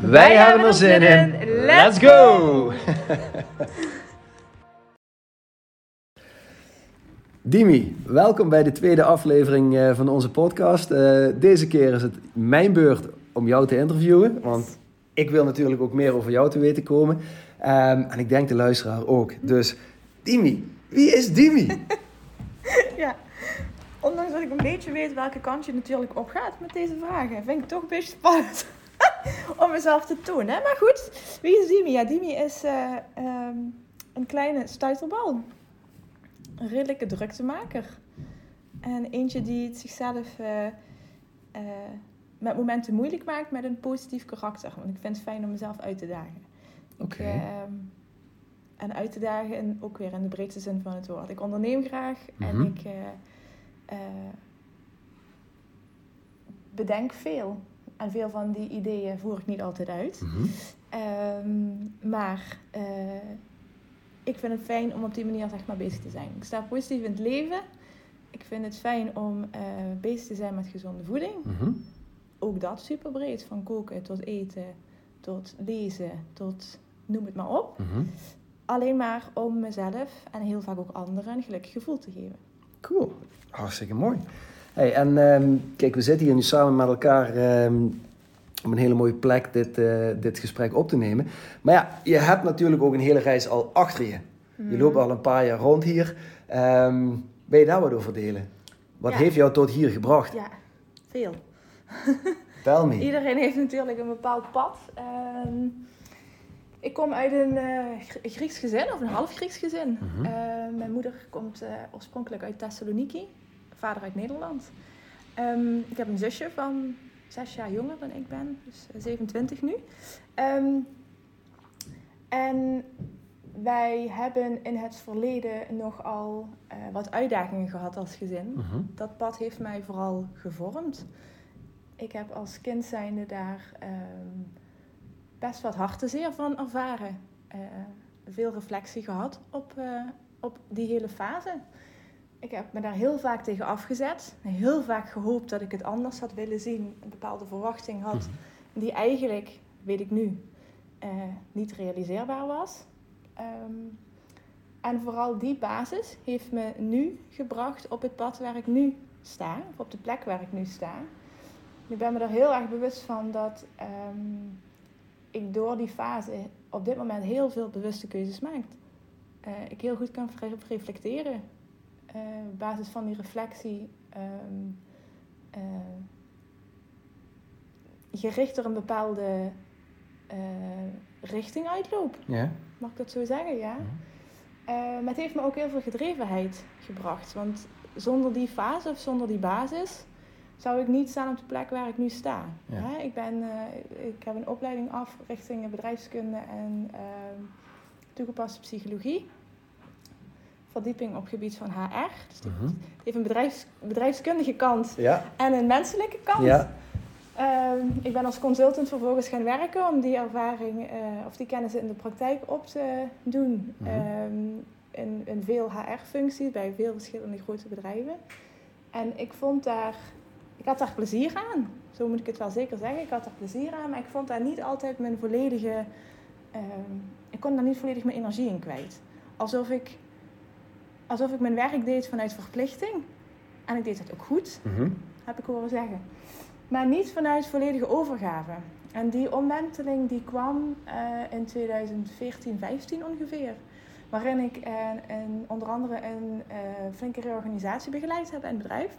Wij, hebben er zin in. Let's go! Dimi, welkom bij de tweede aflevering eh, van onze podcast. Eh, deze keer is het mijn beurt om jou te interviewen, want ik wil natuurlijk ook meer over jou te weten komen. Ehm, en ik denk de luisteraar ook. Dus, Dimi, wie is Dimi? ja, ondanks dat ik een beetje weet welke kant je natuurlijk op gaat met deze vragen, vind ik het toch een beetje spannend om mezelf te tonen. Maar goed, wie is Dimi? Ja, Dimi is uh, um, een kleine stuiterbal. Een redelijke druktemaker. En eentje die het zichzelf uh, uh, met momenten moeilijk maakt met een positief karakter. Want ik vind het fijn om mezelf uit te dagen. Oké. Ehm, en uit te dagen, in, ook weer in de breedste zin van het woord. Ik onderneem graag en Mhm. ik bedenk veel. En veel van die ideeën voer ik niet altijd uit. Mhm. Ehm, maar eh, ik vind het fijn om op die manier zeg maar, bezig te zijn. Ik sta positief in het leven. Ik vind het fijn om eh, bezig te zijn met gezonde voeding. Mhm. Ook dat super breed. Van koken tot eten, tot lezen, tot noem het maar op. Mhm. Alleen maar om mezelf en heel vaak ook anderen een gelukkig gevoel te geven. Cool, hartstikke mooi. Hey, en ehm, kijk, we zitten hier nu samen met elkaar ehm, op een hele mooie plek dit, eh, dit gesprek op te nemen. Maar ja, je hebt natuurlijk ook een hele reis al achter je. Je loopt al een paar jaar rond hier. Ehm wil je daar wat over delen? Wat Ja. heeft jou tot hier gebracht? Ja, veel. Tel me. Iedereen heeft natuurlijk een bepaald pad. Ik kom uit een eh, Gr- Grieks gezin, of een half Grieks gezin. Mhm. Mijn moeder komt eh, oorspronkelijk uit Thessaloniki, vader uit Nederland. Ehm, ik heb een zusje van zes jaar jonger dan ik ben, dus eh, 27 nu. Ehm, en wij hebben in het verleden nogal eh wat uitdagingen gehad als gezin Mhm. dat pad heeft mij vooral gevormd. Ik heb als kind zijnde daar ehm, best wat hartenzeer van ervaren. Eh, veel reflectie gehad op, eh, op die hele fase. Ik heb me daar heel vaak tegen afgezet. Heel vaak gehoopt dat ik het anders had willen zien. Een bepaalde verwachting had die eigenlijk, weet ik nu, eh, niet realiseerbaar was. Ehm, en vooral die basis heeft me nu gebracht op het pad waar ik nu sta, of op de plek waar ik nu sta. Ik ben me er heel erg bewust van dat ehm, ik door die fase op dit moment heel veel bewuste keuzes maak. Eh, ik heel goed kan re- reflecteren. Eh, op basis van die reflectie ehm, eh, gericht er een bepaalde eh, richting uitloop. Ja? Mag ik dat zo zeggen? Ja. Eh, maar het heeft me ook heel veel gedrevenheid gebracht. Want zonder die fase of zonder die basis zou ik niet staan op de plek waar ik nu sta. Ja. Hè, Ik, ben, eh, ik heb een opleiding af richting bedrijfskunde en ehm, toegepaste psychologie. Verdieping op gebied van HR. Dus het Mhm. heeft een bedrijfs, bedrijfskundige kant Ja? en een menselijke kant. Ja? Ehm, ik ben als consultant vervolgens gaan werken om die ervaring eh, of die kennis in de praktijk op te doen. Mhm. Ehm, in, in veel HR-functies bij veel verschillende grote bedrijven. En ik vond daar, ik had daar plezier aan. Zo moet ik het wel zeker zeggen. Ik had daar plezier aan, maar ik vond daar niet altijd mijn volledige, ehm, ik kon daar niet volledig mijn energie in kwijt. Alsof ik, alsof ik mijn werk deed vanuit verplichting. En ik deed het ook goed Mhm. heb ik horen zeggen. Maar niet vanuit volledige overgave. En die omwenteling die kwam eh, in 2014, 15 ongeveer. Waarin ik een, onder andere een eh, flinke reorganisatie begeleid heb in het bedrijf.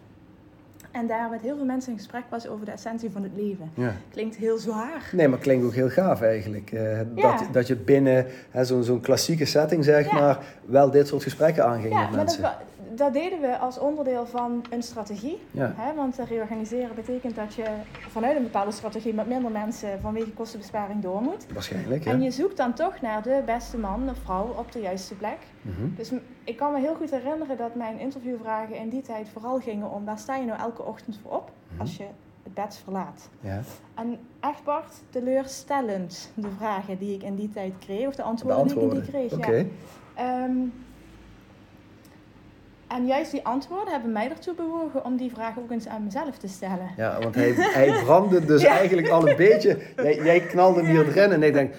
En daar met heel veel mensen in gesprek was over de essentie van het leven. Ja. Klinkt heel zwaar. Nee, maar klinkt ook heel gaaf eigenlijk. Eh, Ja. dat, dat je binnen zo'n zo'n klassieke setting, zeg Ja. maar, wel dit soort gesprekken aanging met maar dat, mensen. Dat deden we als onderdeel van een strategie. Ja. Hè? Want reorganiseren betekent dat je vanuit een bepaalde strategie met minder mensen vanwege kostenbesparing door moet. Waarschijnlijk. En je zoekt dan toch naar de beste man of vrouw op de juiste plek. Mhm. Dus ik kan me heel goed herinneren dat mijn interviewvragen in die tijd vooral gingen om waar sta je nou elke ochtend voor op Mhm. als je het bed verlaat. Ja. En echt Bart, teleurstellend de vragen die ik in die tijd kreeg, of de De antwoorden, die ik in die kreeg. Oké. Ja. Ehm, en juist die antwoorden hebben mij ertoe bewogen om die vraag ook eens aan mezelf te stellen. Ja, want hij, hij brandde dus Ja. eigenlijk al een beetje. Jij, jij knalde hem hier erin en ik denk,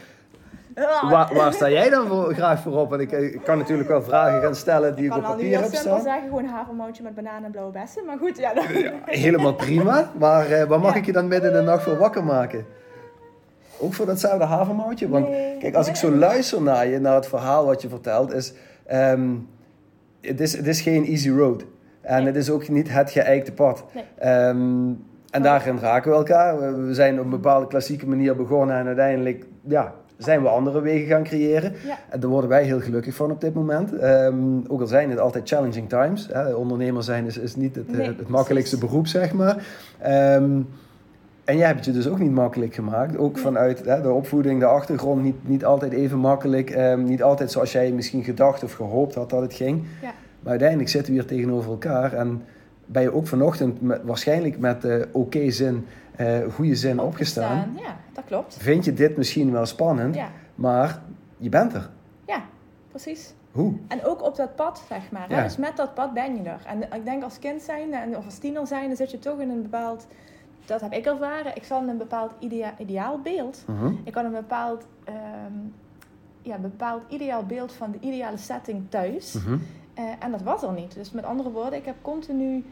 Ah, waar, waar sta jij dan voor, graag voor op? Want ik, ik kan natuurlijk wel vragen gaan stellen die ik ik op kan papier heb staan. zeggen, gewoon havermoutje met bananen en blauwe bessen. Maar goed, ja. dan- Helemaal prima, maar eh, waar mag Ja. ik je dan midden in de nacht voor wakker maken? Ook voor datzelfde havermoutje? Want Nee. kijk, als ik zo luister naar je, naar het verhaal wat je vertelt, is... ehm, het is, het is geen easy road. En Nee. het is ook niet het geëikte pad. Nee. Ehm, en daarin raken we elkaar. We- zijn op een bepaalde klassieke manier begonnen en uiteindelijk ja, zijn we andere wegen gaan creëren. Ja. En daar worden wij heel gelukkig van op dit moment. Ehm, ook al zijn het altijd challenging times. Hè. Ondernemer zijn is, is niet het, eh, Nee, het makkelijkste precies. beroep, zeg maar. Ehm, en jij hebt het je dus ook niet makkelijk gemaakt. Ook vanuit hè, de opvoeding, de achtergrond, niet, niet altijd even makkelijk. Ehm, niet altijd zoals jij misschien gedacht of gehoopt had dat het ging. Ja. Maar uiteindelijk zitten we hier tegenover elkaar. En ben je ook vanochtend met, waarschijnlijk met eh oké zin, eh goede zin opgestaan. Ja, dat klopt. Vind je dit misschien wel spannend, Ja, maar je bent er. ja, precies. Hoe? En ook op dat pad, zeg maar. Ja. Dus met dat pad ben je er. En ik denk als kind zijn en of als tiener zijn, dan zit je toch in een bepaald... Dat heb ik ervaren. Ik zat in een bepaald idea, ideaal beeld. Mhm. Ik had een bepaald, ehm, ja, bepaald ideaal beeld van de ideale setting thuis. Mhm. Eh, en dat was er niet. Dus met andere woorden, ik heb continu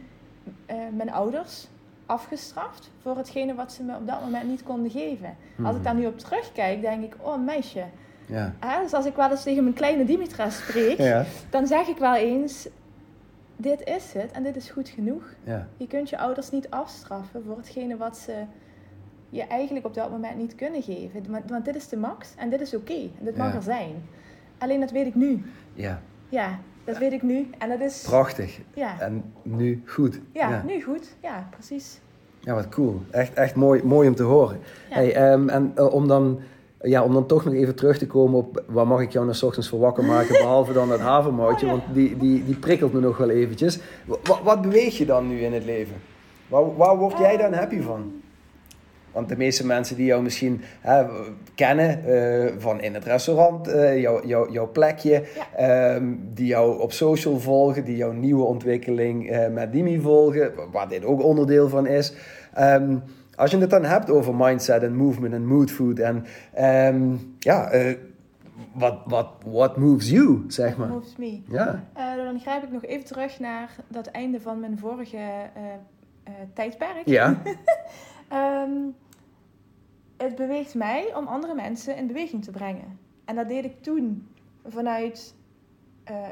eh, mijn ouders afgestraft voor hetgene wat ze me op dat moment niet konden geven. Als ik daar nu op terugkijk, denk ik, oh meisje. Ja. Dus als ik wel eens tegen mijn kleine Dimitra spreek, Ja. dan zeg ik wel eens, dit is het en dit is goed genoeg. Ja. Je kunt je ouders niet afstraffen voor hetgene wat ze je eigenlijk op dat moment niet kunnen geven. Want, dit is de max en dit is oké. En dit mag Ja. er zijn. Alleen dat weet ik nu. ja. Ja, dat weet ik nu. En dat is... Prachtig. Ja, En nu goed. ja, ja. nu goed. Ja, precies. Ja, wat cool. Echt, echt mooi, mooi om te horen. Ja. Hey, ehm, en eh, om, dan, ja, om dan toch nog even terug te komen op waar mag ik jou nou ochtends voor wakker maken, behalve dan dat havermoutje, want die, die, die prikkelt me nog wel eventjes. Wat, wat beweeg je dan nu in het leven? Waar, waar word jij dan happy van? Want de meeste mensen die jou misschien hè, kennen eh, van in het restaurant, eh, jou, jou, jouw plekje, ehm, die jou op social volgen, die jouw nieuwe ontwikkeling eh, met Dimi volgen, waar dit ook onderdeel van is. Ehm, als je het dan hebt over mindset en movement en mood food en ehm, ja, eh, wat what, what moves you, zeg maar. Moves me. Ja, Eh, dan grijp ik nog even terug naar dat einde van mijn vorige eh, tijdperk. ja, Ehm, het beweegt mij om andere mensen in beweging te brengen. En dat deed ik toen vanuit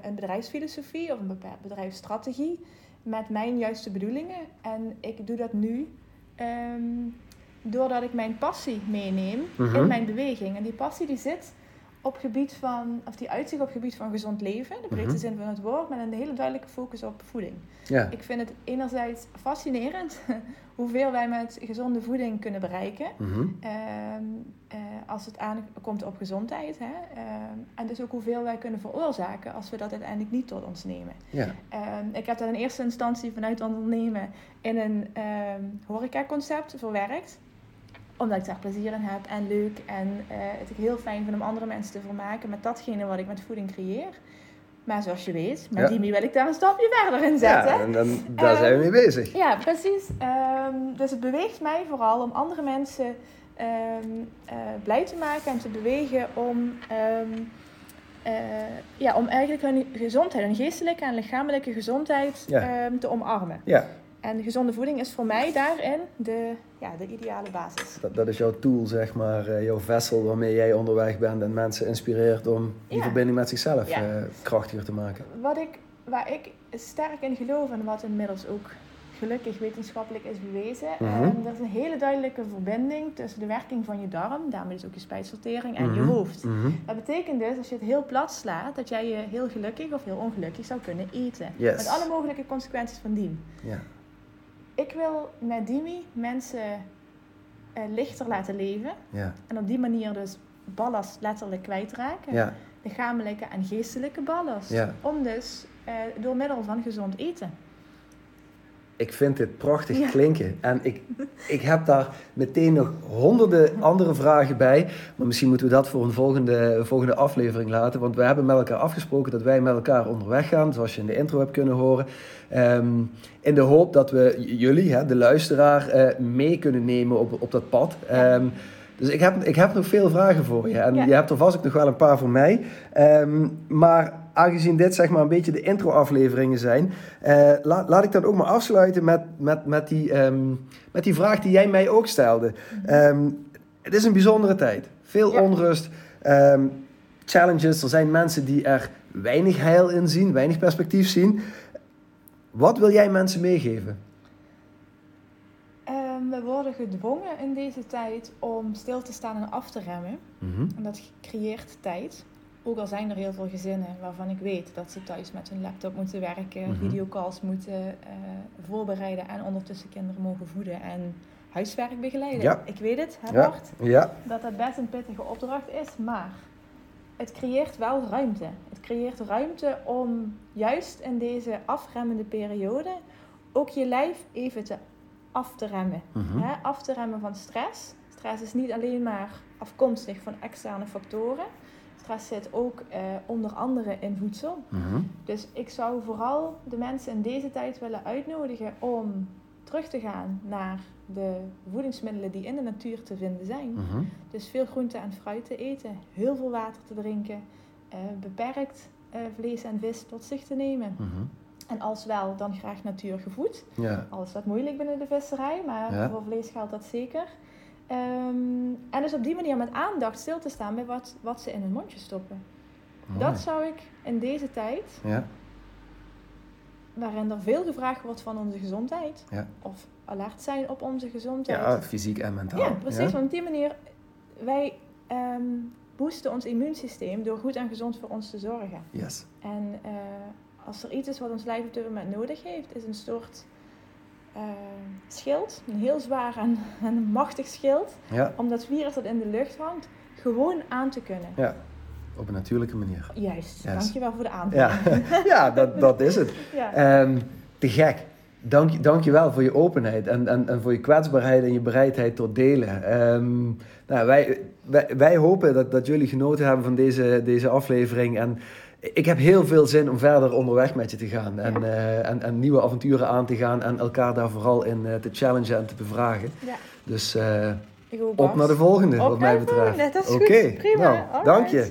een bedrijfsfilosofie of een bepaald bedrijfsstrategie met mijn juiste bedoelingen. En ik doe dat nu ehm, doordat ik mijn passie meeneem Mhm. in mijn beweging. En die passie die zit op gebied van, of die uitzicht op gebied van gezond leven, de breedste Mhm. zin van het woord, met een hele duidelijke focus op voeding. ja, Ik vind het enerzijds fascinerend hoeveel wij met gezonde voeding kunnen bereiken. mhm, Ehm, eh, als het aankomt op gezondheid. Hè? Ehm, en dus ook hoeveel wij kunnen veroorzaken als we dat uiteindelijk niet tot ons nemen. ja, Ehm, ik heb dat in eerste instantie vanuit ondernemen in een horecaconcept verwerkt omdat ik daar plezier in heb en leuk. En eh, het ik heel fijn vind om andere mensen te vermaken met datgene wat ik met voeding creëer. Maar zoals je weet, met Ja. Dimi wil ik daar een stapje verder in zetten. ja en dan, daar zijn we mee bezig. Ja, precies. Ehm, dus het beweegt mij vooral om andere mensen ehm, eh, blij te maken en te bewegen om, ehm, eh, ja, om eigenlijk hun gezondheid, hun geestelijke en lichamelijke gezondheid Ja. ehm, te omarmen. Ja, En gezonde voeding is voor mij daarin de, ja, de ideale basis. Dat, dat is jouw tool, zeg maar, eh, jouw vessel waarmee jij onderweg bent en mensen inspireert om die verbinding met zichzelf Ja. eh, krachtiger te maken. Wat ik, waar ik sterk in geloof en wat inmiddels ook gelukkig wetenschappelijk is bewezen. Ehm, er is een hele duidelijke verbinding tussen de werking van je darm, daarmee dus ook je spijsvertering, en je Mhm. hoofd. Mhm. Dat betekent dus, als je het heel plat slaat, dat jij je heel gelukkig of heel ongelukkig zou kunnen eten. Yes. Met alle mogelijke consequenties van dien. Ja. Ik wil met Dimi mensen eh, lichter laten leven. Ja. En op die manier dus ballast letterlijk kwijtraken. Ja. Lichamelijke en geestelijke ballast. Ja. Om dus eh, door middel van gezond eten. Ik vind dit prachtig Ja. klinken. En ik, ik heb daar meteen nog honderden andere vragen bij. Maar misschien moeten we dat voor een volgende, volgende aflevering laten. Want we hebben met elkaar afgesproken dat wij met elkaar onderweg gaan. Zoals je in de intro hebt kunnen horen. Ehm, in de hoop dat we jullie, hè, de luisteraar, eh, mee kunnen nemen op, op dat pad. Ehm, dus ik heb, ik heb nog veel vragen voor je. En Ja. je hebt er vast ook nog wel een paar voor mij. Ehm, maar aangezien dit zeg maar een beetje de intro-afleveringen zijn, eh, laat, laat ik dan ook maar afsluiten met, met, met, die, ehm, met die vraag die jij mij ook stelde. Ehm, het is een bijzondere tijd. Veel Ja. onrust, ehm, challenges. Er zijn mensen die er weinig heil in zien, weinig perspectief zien. Wat wil jij mensen meegeven? We worden gedwongen in deze tijd om stil te staan en af te remmen. Mhm. En dat creëert tijd. Ook al zijn er heel veel gezinnen waarvan ik weet dat ze thuis met hun laptop moeten werken, Mhm. videocalls moeten eh, voorbereiden en ondertussen kinderen mogen voeden en huiswerk begeleiden. Ja. Ik weet het, hè Ja. Ja. dat dat best een pittige opdracht is, maar het creëert wel ruimte. Het creëert ruimte om juist in deze afremmende periode ook je lijf even te af te remmen. Mhm. Hè, af te remmen van stress. Stress is niet alleen maar afkomstig van externe factoren. Stress zit ook eh, onder andere in voedsel. Mhm. Dus ik zou vooral de mensen in deze tijd willen uitnodigen om terug te gaan naar de voedingsmiddelen die in de natuur te vinden zijn. Mhm. Dus veel groente en fruit te eten, heel veel water te drinken, eh, beperkt eh, vlees en vis tot zich te nemen. Mhm. En als wel, dan graag natuurgevoed. Ja. Al is dat moeilijk binnen de visserij, maar Ja. voor vlees geldt dat zeker. Ehm, en dus op die manier met aandacht stil te staan bij wat, wat ze in hun mondje stoppen. Mooi. Dat zou ik in deze tijd, Ja. waarin er veel gevraagd wordt van onze gezondheid, Ja. of alert zijn op onze gezondheid. ja, fysiek en mentaal. Ja, precies. Want op die manier, wij ehm, boosten ons immuunsysteem door goed en gezond voor ons te zorgen. Yes. En eh, als er iets is wat ons lijf op dit moment nodig heeft, is een soort eh, schild. Een heel zwaar en, en machtig schild. Ja. Om dat virus dat in de lucht hangt, gewoon aan te kunnen. ja, op een natuurlijke manier. Juist, Yes. dankjewel voor de Ja, aanvulling. ja dat, dat is het. Ja. Ehm, te gek. Dank, dank je wel voor je openheid en, en, en voor je kwetsbaarheid en je bereidheid tot delen. Ehm, nou, wij, wij, wij hopen dat, dat jullie genoten hebben van deze, deze aflevering. En ik heb heel veel zin om verder onderweg met je te gaan. En, eh, en, en nieuwe avonturen aan te gaan. En elkaar daar vooral in eh, te challengen en te bevragen. Ja. Dus eh, op naar de volgende, Op wat mij betreft. Oké, Prima, nou, alright. dank je.